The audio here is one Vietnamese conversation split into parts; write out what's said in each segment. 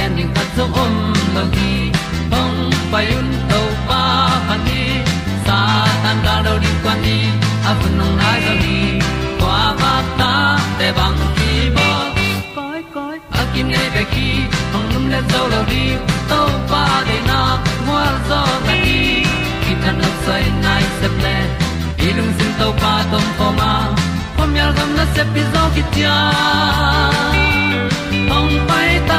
pi zo gen ding zo om lo gi hong pai un to pa pa ni sa tan da do di kwan ni a bu nong nai zo ni kwa ba ta te bang ki bo koi koi a kim nei be ki hong lum le zo lo di to pa de na mo zo ta ni ki tan no sai nai se ple ilung sin to pa tom ko ma. Pom yal gam na se pi zo ki tia hong pai ta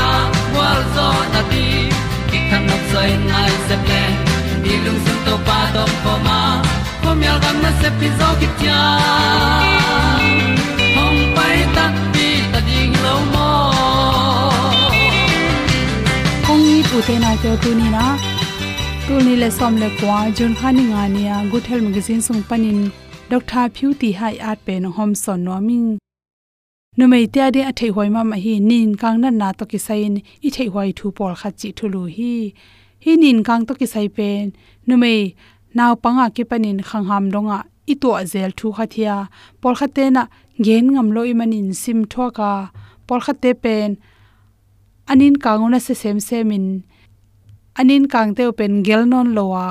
zo na ti ki kan nok sai nai se ple ni lung sun to pa to pa ma. Ko mi al gam na se pi zo ki tia hom pai ta ti ta ding lo mo kong ni tu te na te tu ni na tu ni le som le kwa jun khani nga nia good health magazine sung panin. Dr phu ti hai at pe no hom son no ming nu mei te ade a thei hoi ma ma hi nin kang na na to ki sain i thei hoi thu por kha chi thu hi. Hi nin kang to ki sai pen, nu mei naw panga ki panin khang ham donga i to azel thu kha thia por kha te na gen ngam lo i manin sim thwa ka por kha te pen, anin kanguna se sem semin, anin kangte pen gel non lowa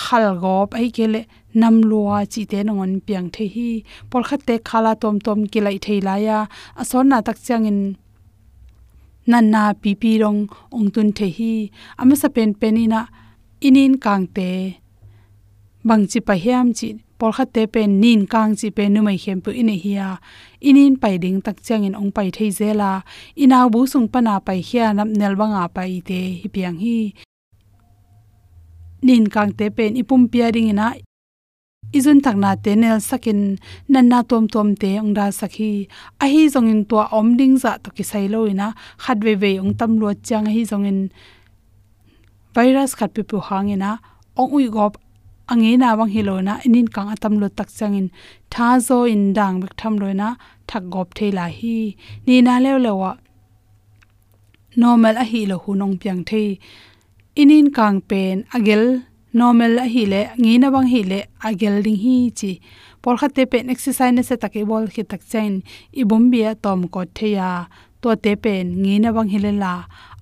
khal gop ai kele nam luwa chi te nongon piang the hi por khat te khala tom tom ki lai thei la ya ason na tak changin nan na pi pi rong ong tun the hi ama sa pen penina inin kang te bang chi pa hiam chi por khat te pen nin kang chi pe nu mai khem pu ine hiya inin pai ding tak changin ong pai thei zela inaw bu sung pana pai hiya nam nel banga pai te hi piang hi nin kang te pen ipum pia ring ina izun takna te nel sakin nanna tom tom te ongda sakhi. A hi zongin to om ding za to ki sai loina khatwe ve ong tam lo chang hi zongin virus khat pe pu hangena ong ui gop ange na wang hilona inin kang atam lo tak changin tha zo in dang bek tham loina thak gop thela hi. Ni na lew lewa normal a hi lo hunong piang the. Inin kang pen agel normal a hi le ngi na bang hi le, agel ding hi chi. Por kha te pen exercise ne se tak bol khi tak chain. I bom bia tom ko theya to te pen ngi na bang hi le la.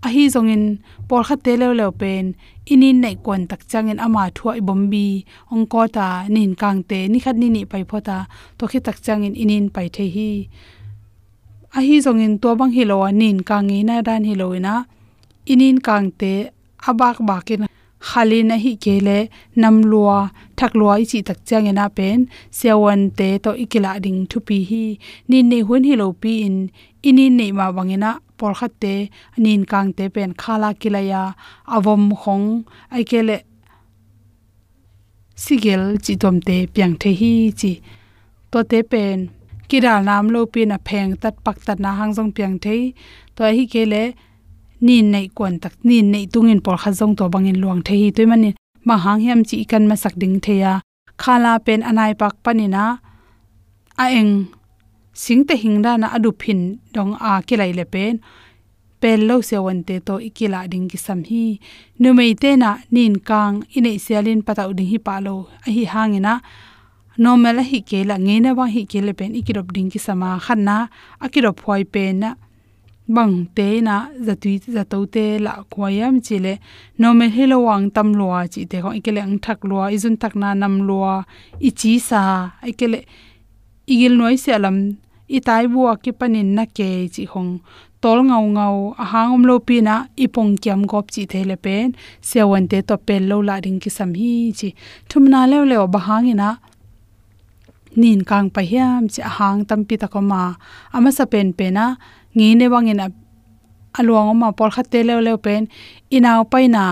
A hi zongin por kha te le le pen. Ini nei kon tak changin ama thua i bombi ong ko ta, nin kang te, ni khat ni ni pai phota to khi tak changin inin pai the hi. A hi zongin to bang hi lo nin kang ngi na dan hi lo ina. Inin kang te abak bakin khali na hi kele nam lua, thak lua i chi tak chang ena pen sewan te to ikila ding thu pi hi. Ni ne hun hi lo pi in, ini ne ma wangena por khat te anin kang te pen khala kilaya avom khong ai kele sigel chi tom te piang the hi chi. To te pen kiral nam lo pi na pheng tat pak tat na hang jong piang thei. To hi kele nin nei kon tak nin nei tungin por kha jong to bangin luang the hi. Toy manin ma hang hiam chi kan ma sak ding theya khala pen anai pak panina. A eng singte hingda na adu phin dong a kilai le pen. Pel lo se wan te to ikila ding ki sam hi. Nu mei te na nin kang inei sialin pata uding hi pa lo a hi hangina normal hi ke la nge na wa hi ke le pen ikirop ding ki sama khanna akirop phoi pen na bang te na zatui zato te la khoyam chile me hilo wang tam lua chi te ko ikele ang thak lua izun tak na nam lua ichi sa ikele igil noi se alam i tai bua ki panin na ke chi hong tol ngau ngau a hangom lo pi na ipong kyam gop chi thele pen sewan te to pel lo la ring ki sam hi chi thumna le le ba hangina nin kang pa hiam chi hang tam pi ta ko ma. Ama sa pen pe na ngi ne wangina aluang ma por kha te lew lew pen inaw pai na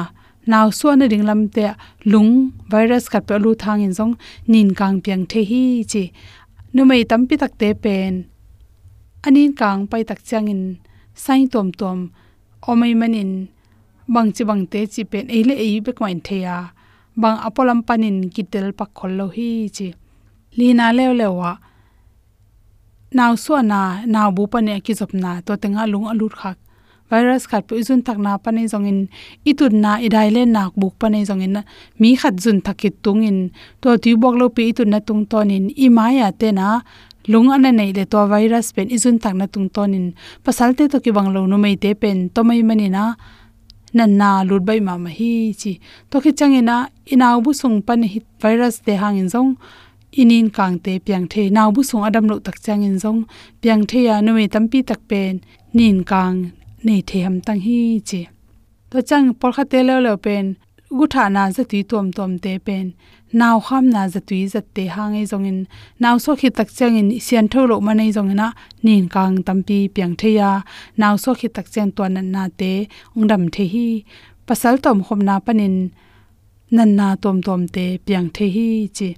naw suan ring lam te lung virus khat pe lu thang in jong nin kang piang the hi chi. Numei tam pi tak te pen, anin kang pai tak changin sai tom tom omai manin bang chi bang te chi pen, eile ei be kwain theya bang apolam panin kitel pak khol lo hi chi. Lina lew lewa naw so na naw bu pane ki jop na, to tenga lung alut khak. Virus khat pu jun tak na pane jongin itun na idai le nak buk pane jongin mi khat jun thakit tungin to ti bok lo pi itun na tung ton in, i maya te na, lung an nei le to virus pen izun tak na tung ton in. Pasal te to ki bang lo nu mei te pen, to mai mani na na na lut bai ma ma hi chi. To ki changena inaw bu sung pan hit virus te hang in jong inin kangte piang the naw bu sung adam lo tak chang in zong. Piang the ya nu mei tampi tak pen. Nin kang nei the ham tang hi chi. To chang por kha te lo lo pen. Gu tha na za ti tom tom te pen. Naw kham na za tui za te hangai e zongin naw so khi tak chang in sian tho lo ma nei zong na nin kang tampi piang the ya. Naw so khi tak chen to nan na te ongdam the hi. Pasal tom khom na panin nan na tom tom te piang the hi chi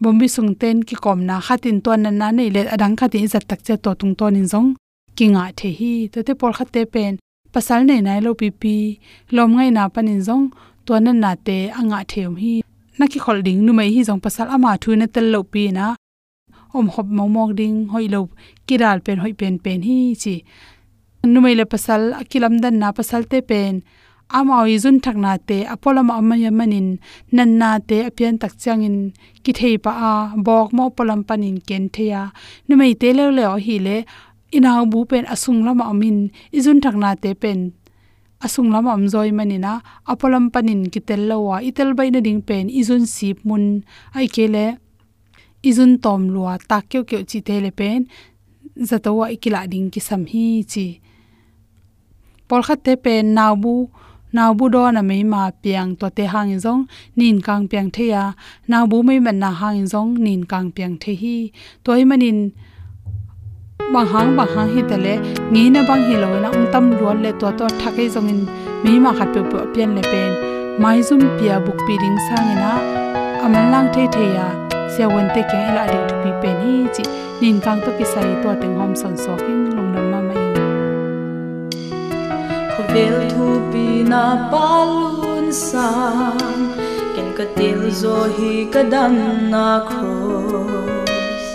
bombi sung ten ki kom na khatin to nan na nei le adang khati zat tak che to tung ton in zong. Kinga the hi to te por khate pen. Pasal nei nai lo pi pi. Lom ngai na panin zong. To nan na te anga theum hi. Naki khol ding nu mai hi zong. Pasal ama thu na tel lo pi na. Om hop mo mok ding, hoi lo kiral pen, hoi pen pen hi chi. Nu mai le pasal akilam dan na pasal te pen amawi zun thakna thak na te apolama amaya manin nan na te apian tak changin ki thei pa a bok mo polam panin ken theya nu mai te le le hi le inaw bu pen asung lama amin izun thakna te pen asung lama am zoi manina apolam panin kitel lawa itel bai na ding pen izun sip mun ai kele izun tom lua ta kyo kyo chi tele pen zatawa ikila ding ki sam hi chi. Por khat te pen nawu naw bu do na mei ma piang to te hang zong, nin kang piang the ya. Naw bu mei man na hang zong, nin kang piang the hi. Toy manin bang hang bang hang hi tale ngi na bang hi lo na um tam lual le to to thake zong in, mei ma khat pe pe pian le pen. Mai zum pia buk pi ding sang ina amal lang the the ya. Sia wen te ke la ding tu pi pen hi chi. Nin kang to ki sai to teng hom son so king vel thu pi na palun sang ken ka til zo hi ka dam na cross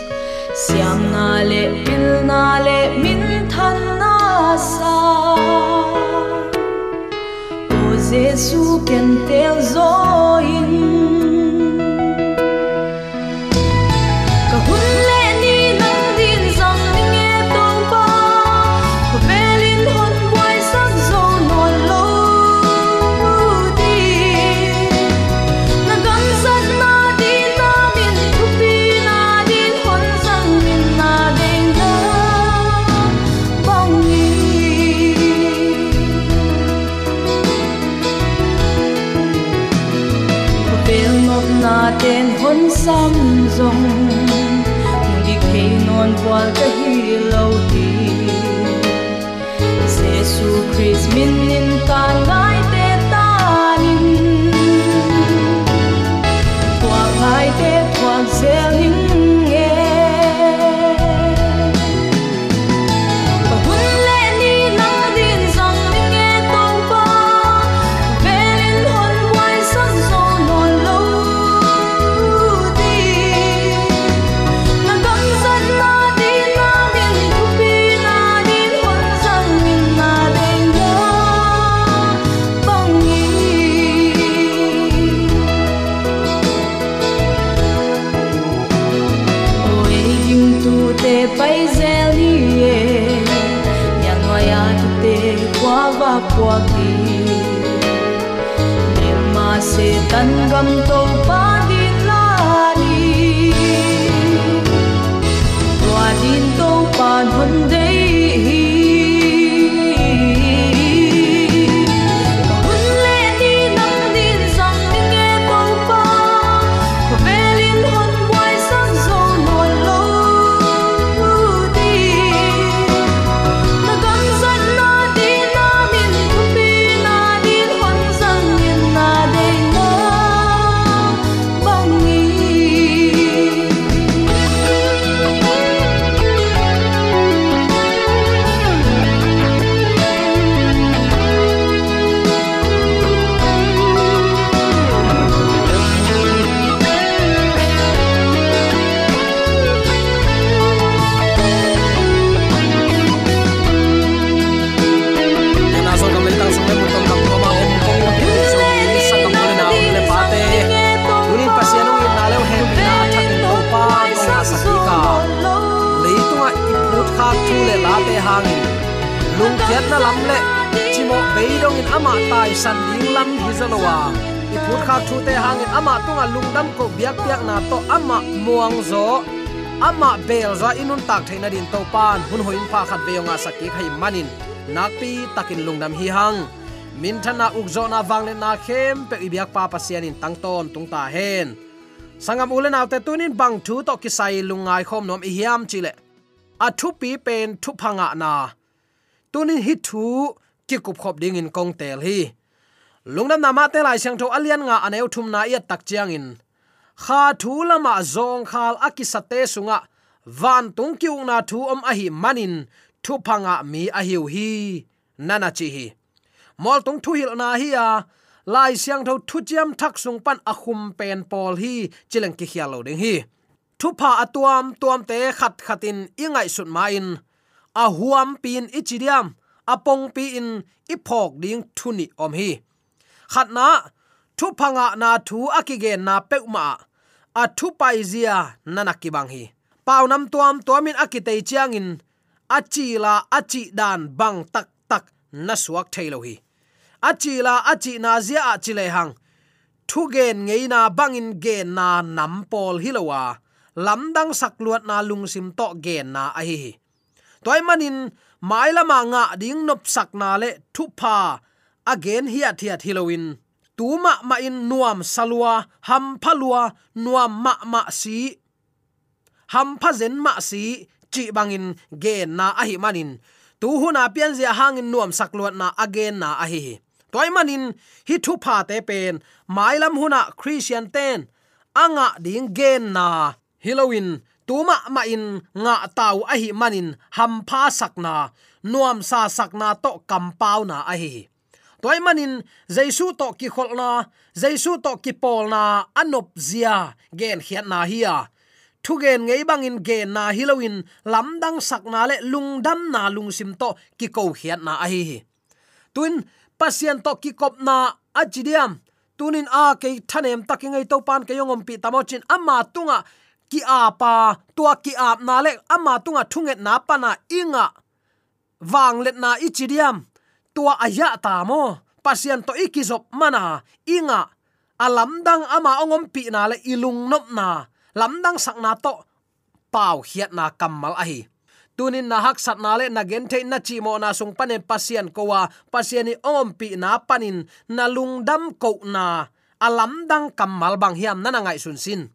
siam na le pil na le min than na sa o jesu ken tel in ama tai san ding lam hi zalowa i phut kha thu te hangin ama tunga lungdam ko biak biak na to ama muang zo. Ama bel za inun tak theina din to pan. Hun hoin pha khat veonga sakki khai manin. Nakpi takin lungdam hi hang. Min thana ukzo na wangle na khem pe ibyak pa pasianin tangton tungta hen. Sangam ulen autte tunin bang thu to kisai lungai khom nom i hiam chile a thu pi pen thu phanga na. Tunin hi thu ki kup khop ding in kong tel hi. Lungnam nama te lai sang tho alian nga aneu thum na ya tak chiang in. Kha thu lama zong khal akisate sunga. Van tung kiung na thu om ahi manin. Thu phanga mi a hiu hi. Nana chi hi. Mol tung thu hil na hi ya lai siang tho thu chiam thak sung pan akhum khum pen pol hi. Chileng ki hialo ding hi thu pha atuam tuam te khat khatin ingai sut ma in. A huam pin ichidiam apong pi in iphok ding thuni om hi. Khatna thu phanga na thu akige na peuma a thu pai zia nanaki bang hi. Pau nam tuam tuamin akitei chiang in. Achila achi dan bang tak tak na suak thailo hi. Achila achi na zia achile hang thu gen ngei na bangin gen na nam pol hilowa lamdang sakluat na lungsim to gen na a hi toy manin, mai lama nga ding nop sak na le thu pa again hiat hiat halloween tuma ma in nuam salwa ham phalua nuam ma ma si. Ham pha zen ma si, chi bangin gen na a hi manin. Tu huna pian zia hangin nuam sakluat na again na a hi toy manin, hi thu pa te pen. Mai lam huna christian ten. Anga ding gen na halloween, tuma ma in nga tau a hi manin ham pha sakna, nuam sa sakna to kampau na a hi toy manin, jaisu to ki kholna, jaisu to ki polna, anop zia gen hiat na hiya thu gen ngei bangin gen na halloween lamdang sakna le lungdam na lungsim to ki ko hiat na a hi tuin, pasien to ki kop na ajidiam tunin a ke thanem takingai to pan ke yongom pi tamochin ama tunga ki apa tua ki ap na le ama tunga thunget na pana inga. Wang let na ichidiam tua aya ta mo. Pasien to ikizop mana, inga. Alamdang ama ongom pi na le ilung nop na. Lamdang sakna to, pau hiat na kamal ahi. Tunin na hak sat na le na gen the na chi mo na sung panen pasien ko wa. Pasien ni ongom pi na panin na lungdam ko na. Alam dang kamal bang hiam na ngai sun sin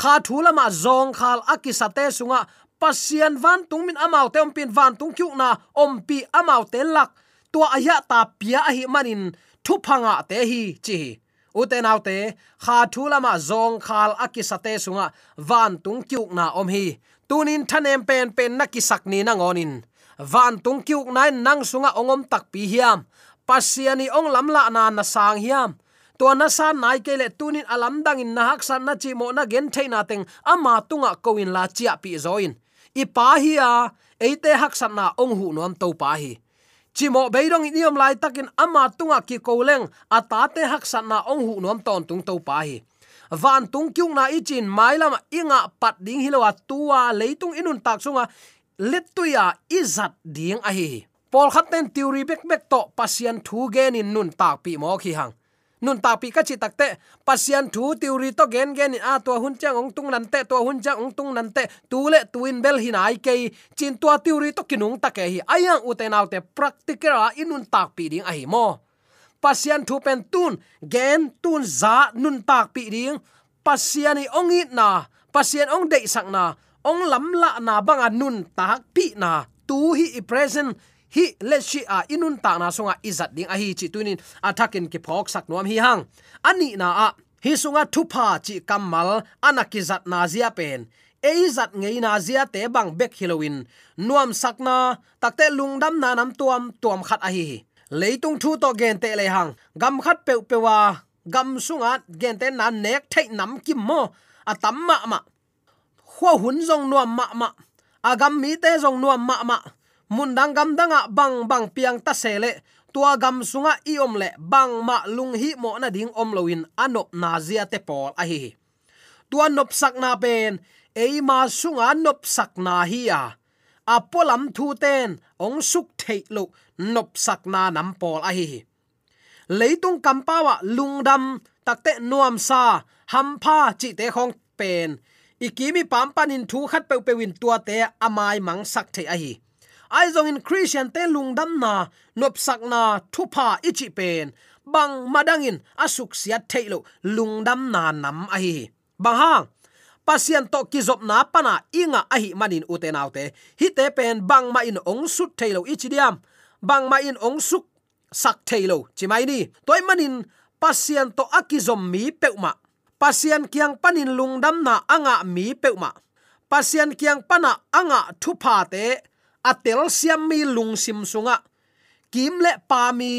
kha thula ma zong khal akisate sunga. Pasian van tung min amau te pin van tung kyu na, om pi amau te lak. Tua aya ta pia hi manin, thu phanga te hi chi uten autte kha thula ma zong khal akisate sunga. Van tung kyu na om hi. Tunin thanem pen pen nakisak ni na ngonin. Van tung kyu nai nang sunga ongom tak pi hiam. Pasiani ong lamla na na sang hiam to na san nai ke le tunin alam dang in na hak san na chi mo na gen theina teng, ama tunga ko in la chia pi zoin. I pa hi a, eite hak san na ong hu nom to pa hi. Chi mo beidong niom lai takin ama tunga ki ko leng ata te hak san na ong hu nom ton tung to pa hi. Van tung kyung na ichin mailam inga pat ding hilowa tua leitung inun tak sunga letuya izat ding a hi pol khaten theory bek bek to pasian thu gen in nun tak pi mo khi hang nun ta pi ka chi takte. Pasian thu tiuri to gen gen a to hun chang ong tung nan te to hun chang ong tung nan te. Tu le tuin bel hin ai ke chin to tiuri to kinung ta ke hi. Ayang u te practical a inun tak pi ding a hi mo. Pasian thu pen tun. Gen tun za nun tak pi ding. Pasian i ong it na. Pasian ong dei sak na. Ong lam la na banga nun tak pi na. Tu hi i present hi le shi a ah, inun ta na sunga izat ding. A hi, chi tunin athakin ah, ki phok sak nuam hi hang. Ani na a hi sunga thupa chi kamal anakizat na zia pen. Eizat ngei na zia te bang bek halloween nuam sakna takte lungdam na nam tuam tuam khat a hi leitung thu to gen te le hang. Gam khat pe pewa, gam sunga gen te na nek thai nam kim mo. Atam ma ma. Khwa hun jong nuam ma ma. Agam mi te jong nuam ma ma mun dang gam danga bang bang piang ta sele. Tua gam sunga i om le bang ma lung hi mo na ding om loin anop na zia te pol a hi tua nop sak na pen. Ei ma sunga nop sak na hi ya. Apolam thu ten. Ong suk thei lo. Nop sak na nam pol a hi leitung kampawa lungdam takte nuam sa. Hampha chi te khong pen. Ikimi pam panin thu khat pe pe win tua te amai mang sak thei a hi ai zong in christian te lungdam na, nop sak na, thupa ichi pen, bang madangin asuk sia thailo lungdam na nam a hi. Bang hang pasien to kizop na pana inga ahi manin uten autte hi te pen bang ma in ong sut thailo ichi diam, bang ma in ong suk sak thailo chimai ni. Toy manin pasien to akizom mi peuma pasien kiang panin lungdam na anga mi peuma pasien kiang pana anga thupa te atel siam mi lung sim sunga kim le pa mi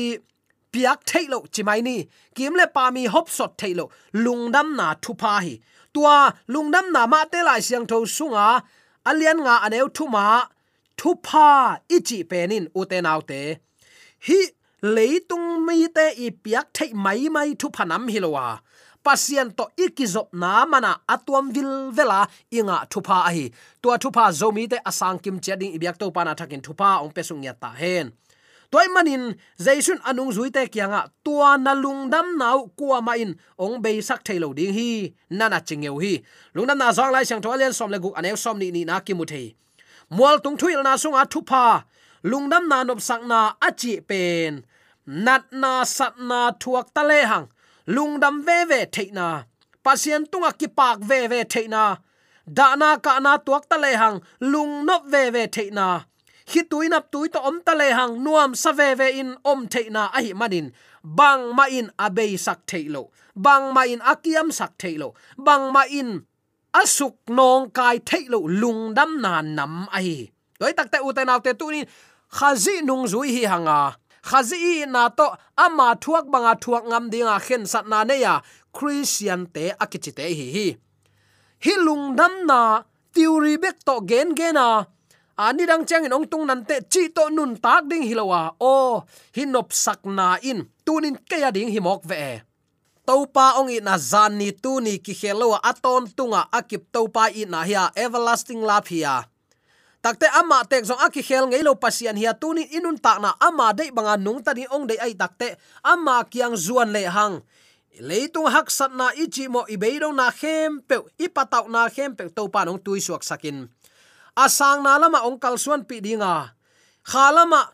piak thailo chimai ni. Kim le pa mi hop sot thailo lungdam na thu pa hi. Tua lungdam na ma te lai siang tho sunga alian nga aneu thu ma thu pa ichi penin uten autte hi leitung mi te i piak thai mai mai thu phanam hilowa pasien to ikizop na mana atuam vil vela inga thupa ahi. Tua thupa zomi te asang kim cheding ibyak to pana thakin thupa ong pesung ya ta hen. Toy manin jaisun anung zui te kyanga tua nalung dam nau kwa ma in ong be sak thailo ding hi, nana chingeu hi. Lungdam na zong lai sang tholian som le guk anew som ni ni na ki mu thei. Mual tung thuil na sunga thupa lungdam na nop sak na achi pen. Nat na sat na thuak ta le hang lungdam ve ve theina. Pasien tunga ki pak ve ve theina. Dana ka na tuak ta le hang lung nop ve ve theina. Hi tuinap tui to om ta le hang nuam sa ve ve in om theina a hi manin. Bang ma in abei sak thailo bang ma in akiam sak thailo bang ma in asuk nong kai thailo lungdam na nam ai doi te uten te tu ni khazi nung zui hi hanga khazi na to ama thuak banga thuak ngam dinga khen sat na ne ya. Christian te akichite hi hi. Hi lungdam na tiuri bek to gen gena ani dang chang in ong tung nan te chi to nun tak ding hilowa o hinop sak na in. Tunin kaya ding hi mok ve e. topa ong i na zan ni tu ni ki khelo aton tunga akip topa i na hia. Everlasting life hia takte ama tek zong aki khel ngei lo pasian hia tunin inun tak na ama dei banga nung tani ong dei ai takte ama kiang zuan le hang. Leitung hak sat na ichi mo ibeiro na khem pe ipataw na khem pe to pa nong tui suak sakin. Asang na lama ong kal suan pi dinga khalama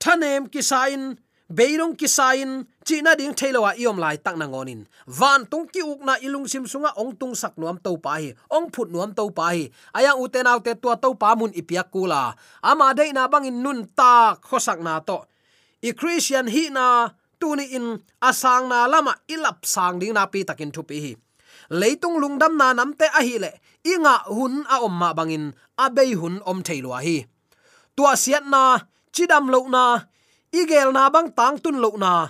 thanem kisain beirong kisain china ding thailowa iom lai tak na ngonin. Van tung ki ukna ilung sim sunga ong tung sak nuam to pa hi, ong phut nuam to pa hi. Aya uten autte tua to pa mun ipia kula ama dei na bangin nun ta khosak na to. I christian hi na tuni in asang na lama ilap sang ding na pi takin thu pi hi. Leitung lungdam na namte a hi le inga hun a om ma bangin abei hun om thailwa hi. Tua siat na chidam lo na igel na bang tang tun lo na.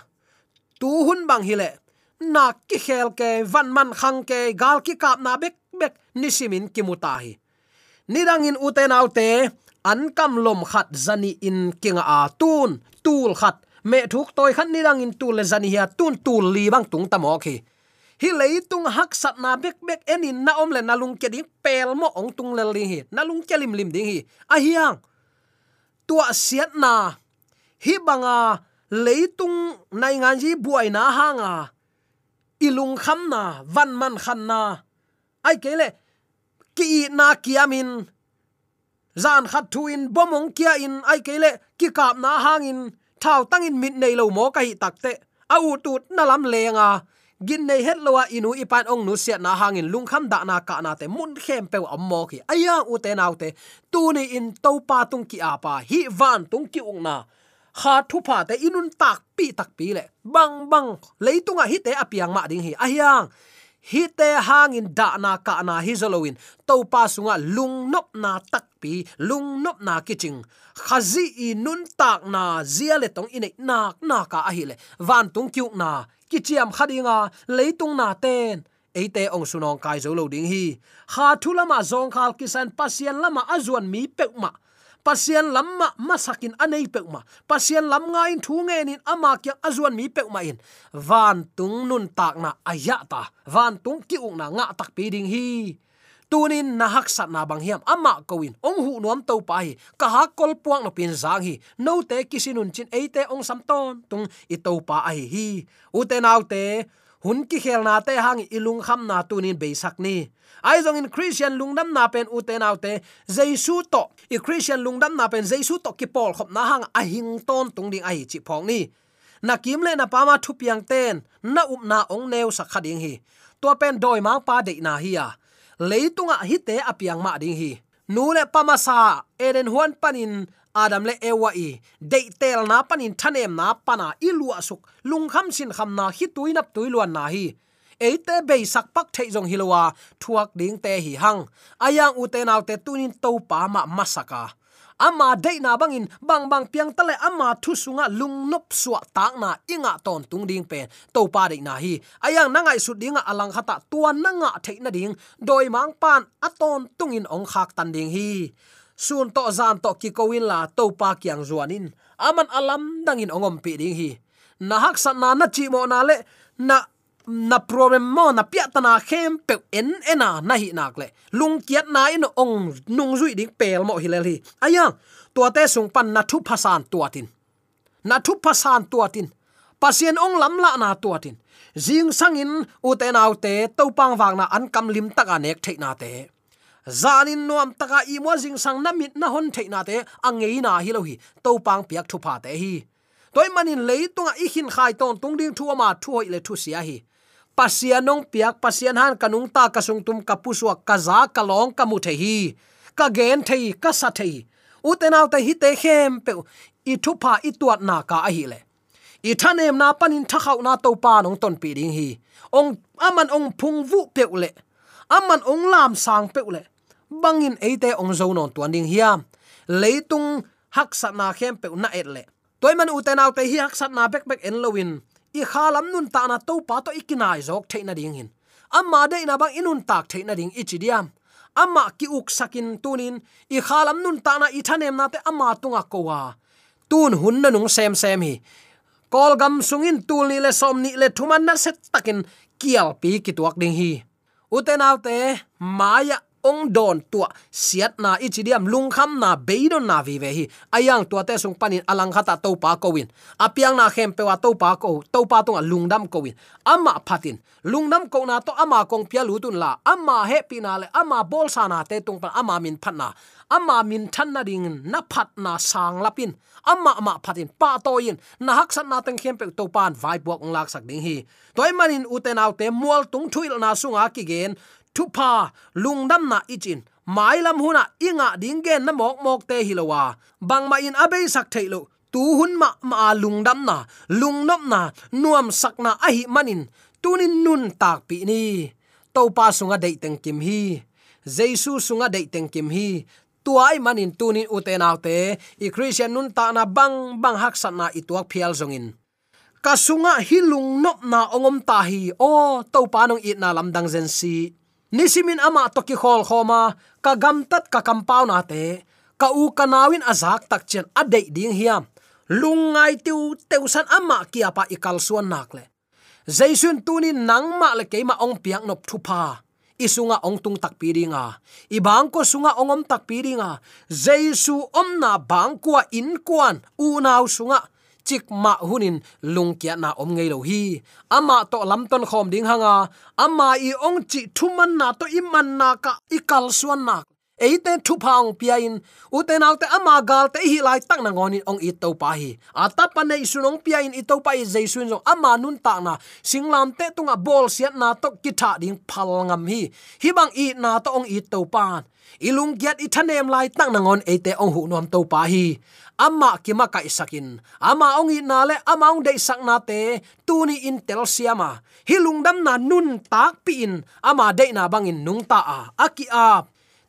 Tu hun bang hile na ki khel ke, van man khang ke, gal ki kap na bek bek nisimin kimuta hi. Nidang in uten autte an kam lom khat zani in kinga a tun, tul khat. Me thuk toy khan nidang in tul le zani ya tun, tul li bang tung tamo khi hi. Leitung hak sat na bek bek enin na om le na lung ke ding, pel mo ong tung le li hi. Na lung ke lim lim ding hi. A hiang. Tua siat na hi banga leitung nai ngan ji buai na hanga ilung kham na, van man khan na. Ai kele ki na kiamin zan khat thuin bomong kia in. Ai kele ki kap na hangin thao tangin mit nei lo mo kai takte au u tut na lam lenga gin nei het lowa inu ipan ong nu sia na hangin lung kham da na ka na te. Mun khem pe am mo ki. Aya u te nau te. Tu ni in to pa tung ki apa hi van tung ki ung na kha thu pa te inun tak pi tak pi le. Bang bang leitunga hi te apiang ma ding hi. A hiang, hi te hangin da na ka na hi zolowin to pa sunga lung nop na tak pi, lung nop na kiching. Khazi inun tak na zia le tong ine nak na ka a hi le. Van tung kyu na, kichiam khadinga leitung na ten. Eite ong sunong kai zo lo ding hi. Kha thulama zong khal kisan pasien lama azuan mi pekma pasian lamma masakin anei pekma pasian lam nga in thu nge nin ama kya azuan mi pekma in. Van tung nun tak na aya ta. Van tung ki ung na nga tak pi ding hi. Tunin na hak sat na bang hiam. Ama koin ong hu nuam to pa hi. Ka ha kol puang no pin zang hi. No te kisinun chin eite ong sam ton. Tung i to pa ai hi. U te nau te hun ki khel na te hang ilung kham na tunin be sak ni. Ai zong in christian lungdam na pen u te nau te jesu to. I christian lungdam na pen jesu to ki pol khop na hang a hing ton tung ding ai chi phong ni. Na kim le na pa ma thu piang ten, na up na ong neu sak khading hi. To pen doi ma pa de na hi ya leitunga hi te apiang ma ding hi. Nu le pamasa eren huan panin adam le ewa i. De tel na panin thanem na pana ilua suk. Lung kham sin kham na hi tuinap tuiluan na hi. Eite be sak pak thei jong hilowa thuak ding te hi hang. Ayang u te naw te tunin to pa ma masaka. Ama de na bangin bang bang piang tale ama thu sunga lung nop suwa tak na inga ton tung ding pen to pa de na hi. Ayang nangai su dinga alang khata tuan na nga thei na ding. Doi mang pan aton tungin ong khak tan ding hi sun to zan to ki kowin la to pa kyang zuanin aman alam dangin ongom pi ding hi. Na hak san na na chi mo na le, na na problem mo na piat ta na khem pe en ena na hi nak le. Lung kiat na in ong nung zui ding pel mo hi le hi aya, tua te sung pan na thu phasan tua tin. Na thu phasan tua tin. Pasien ong lam la na tua tin. Jing sangin u te nau te to pang wang na an kam lim tak nek thei na te zanin nuam taka i mo jing sang na mit na hon theina te angei na hi lo hi. To pang piak thu pha te hi. Toy manin leitunga i hin khai ton tung ding thu ma thu hoi le thu sia hi. Pasianong piak pasian han kanung ta ka sung tum ka puswa ka za ka long ka mu the hi. Ka gen thei, ka sa thei. U te hi te khem pe i thu pha i tuat na ka a hi le. I thanem na panin thakhaw na to pa nong ton pi ding hi. Ong, aman ong phung vu peule aman ong lam sang peule bangin eite ong zo non tuan ding hiam leitung hak sat na khem pe na et le. Toy man u te naw te hi hak sat na bek bek en lowin. I khalam nun ta na to pa to ikinai jok the na ding hin. Amma de na bang inun tak the na ding ichidiam amma ki uk sakin tunin, i khalam nun ta na ithanem na te amma tunga kowa. Tun hun na nung sem sem hi. Kol gam sungin tul ni le som ni le thuman na set takin kial pi ki tuak ding hi. Uten autte maya ong don tua, siat na ichidiam lungkham na beidon na vi ve hi. Ayang tua te sung panin alang khata to pa ko win. Apiang na khem pe wa to pa ko to pa tung lungdam ko win. Ama phatin. Lungdam ko na to ama kong pia lutun la. Ama he pina le, ama bol sa na te tung pa ama min phatna ama min than na ding na phat na sang lapin ama ama phatin, pa to yin. Na hak san na teng khem pe to pan vai buak ong lak sak ding hi. Toy manin uten autte mual tung thuil na sunga ki gen thupa lungdam na ichin mai lam huna inga dingen na mok mok te hilowa. Bang ma in abe sak thailo tu hun ma ma lungdam na, lungnop na, nuam sak na a hi manin, tunin nun tak pi ni. To pa sunga dei teng kim hi jesu sunga dei teng kim hi, tuai manin tunin uten autte i christian nun ta na bang bang hak sat na ituak phial zongin. Kasunga hilung nop na ongom ta hi, o to pa nong it na lamdang zen si nisimin ama to ki khol khoma, ka gam tat ka compound ate ka u kanawin azak tak chen ade ding hiam. Lungai tiu teusan ama kia pa ikal suan nakle jaisun tuni nangma le keima ong piang nop thupa isunga ong tung tak piringa ibang ko sunga ongom tak piringa jaisu omna bangkwa in kwan u naw sunga chik ma hunin lungkia na om ngei lo hi. Ama to lam ton khom ding hanga. Ama i ong chi thuman na to iman na ka ikal suan na eite thu phang piain, uten autte ama gal te hi lai tak na ngonin ong i to pa hi ata pa nei sunong piain i to pa i jaisun jong ama nun ta na. Singlam te tunga bol siat na to kitha ding phal ngam hi. Hi bang i na to ong i to pan ilung giat i thanem lai tak na ngon eite ong hu nom to pa hi. Ama kima kai sakin. Ama ong i na le ama ong dei sak na te, tu ni in tel siama hilung dam na nun tak pi in. Ama dei na bangin nung ta a. Aki a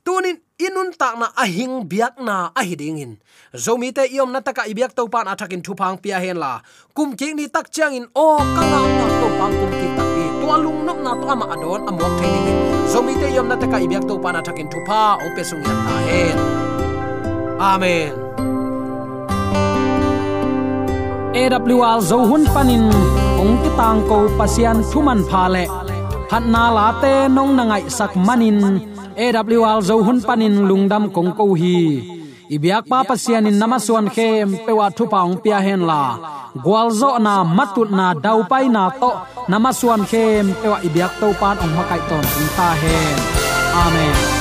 tunin inun tak na ahing biak na ahiding in zomi te iom na taka ibiak to pan athakin thupang pia hen la. Kum ki ni tak chang in o, kanga na to pang kum ki tak pi to alung nok na to ama adon amok thaining in zomi te iom na taka ibiak to pan athakin thupa ong pesung yan ta hen. Amen. AWR zo hun panin, ong ti tang ko pasian thuman pha le. Phat na la te nong na ngai sak manin. AWR zo hun panin lungdam kong ko hi. Ibyak pa pasian in namaswan khem pewa thu paung pia hen la. Gwalzo na matut na dau pai na to namaswan khem pewa ibyak to pan ong makai ton ta hen. Amen.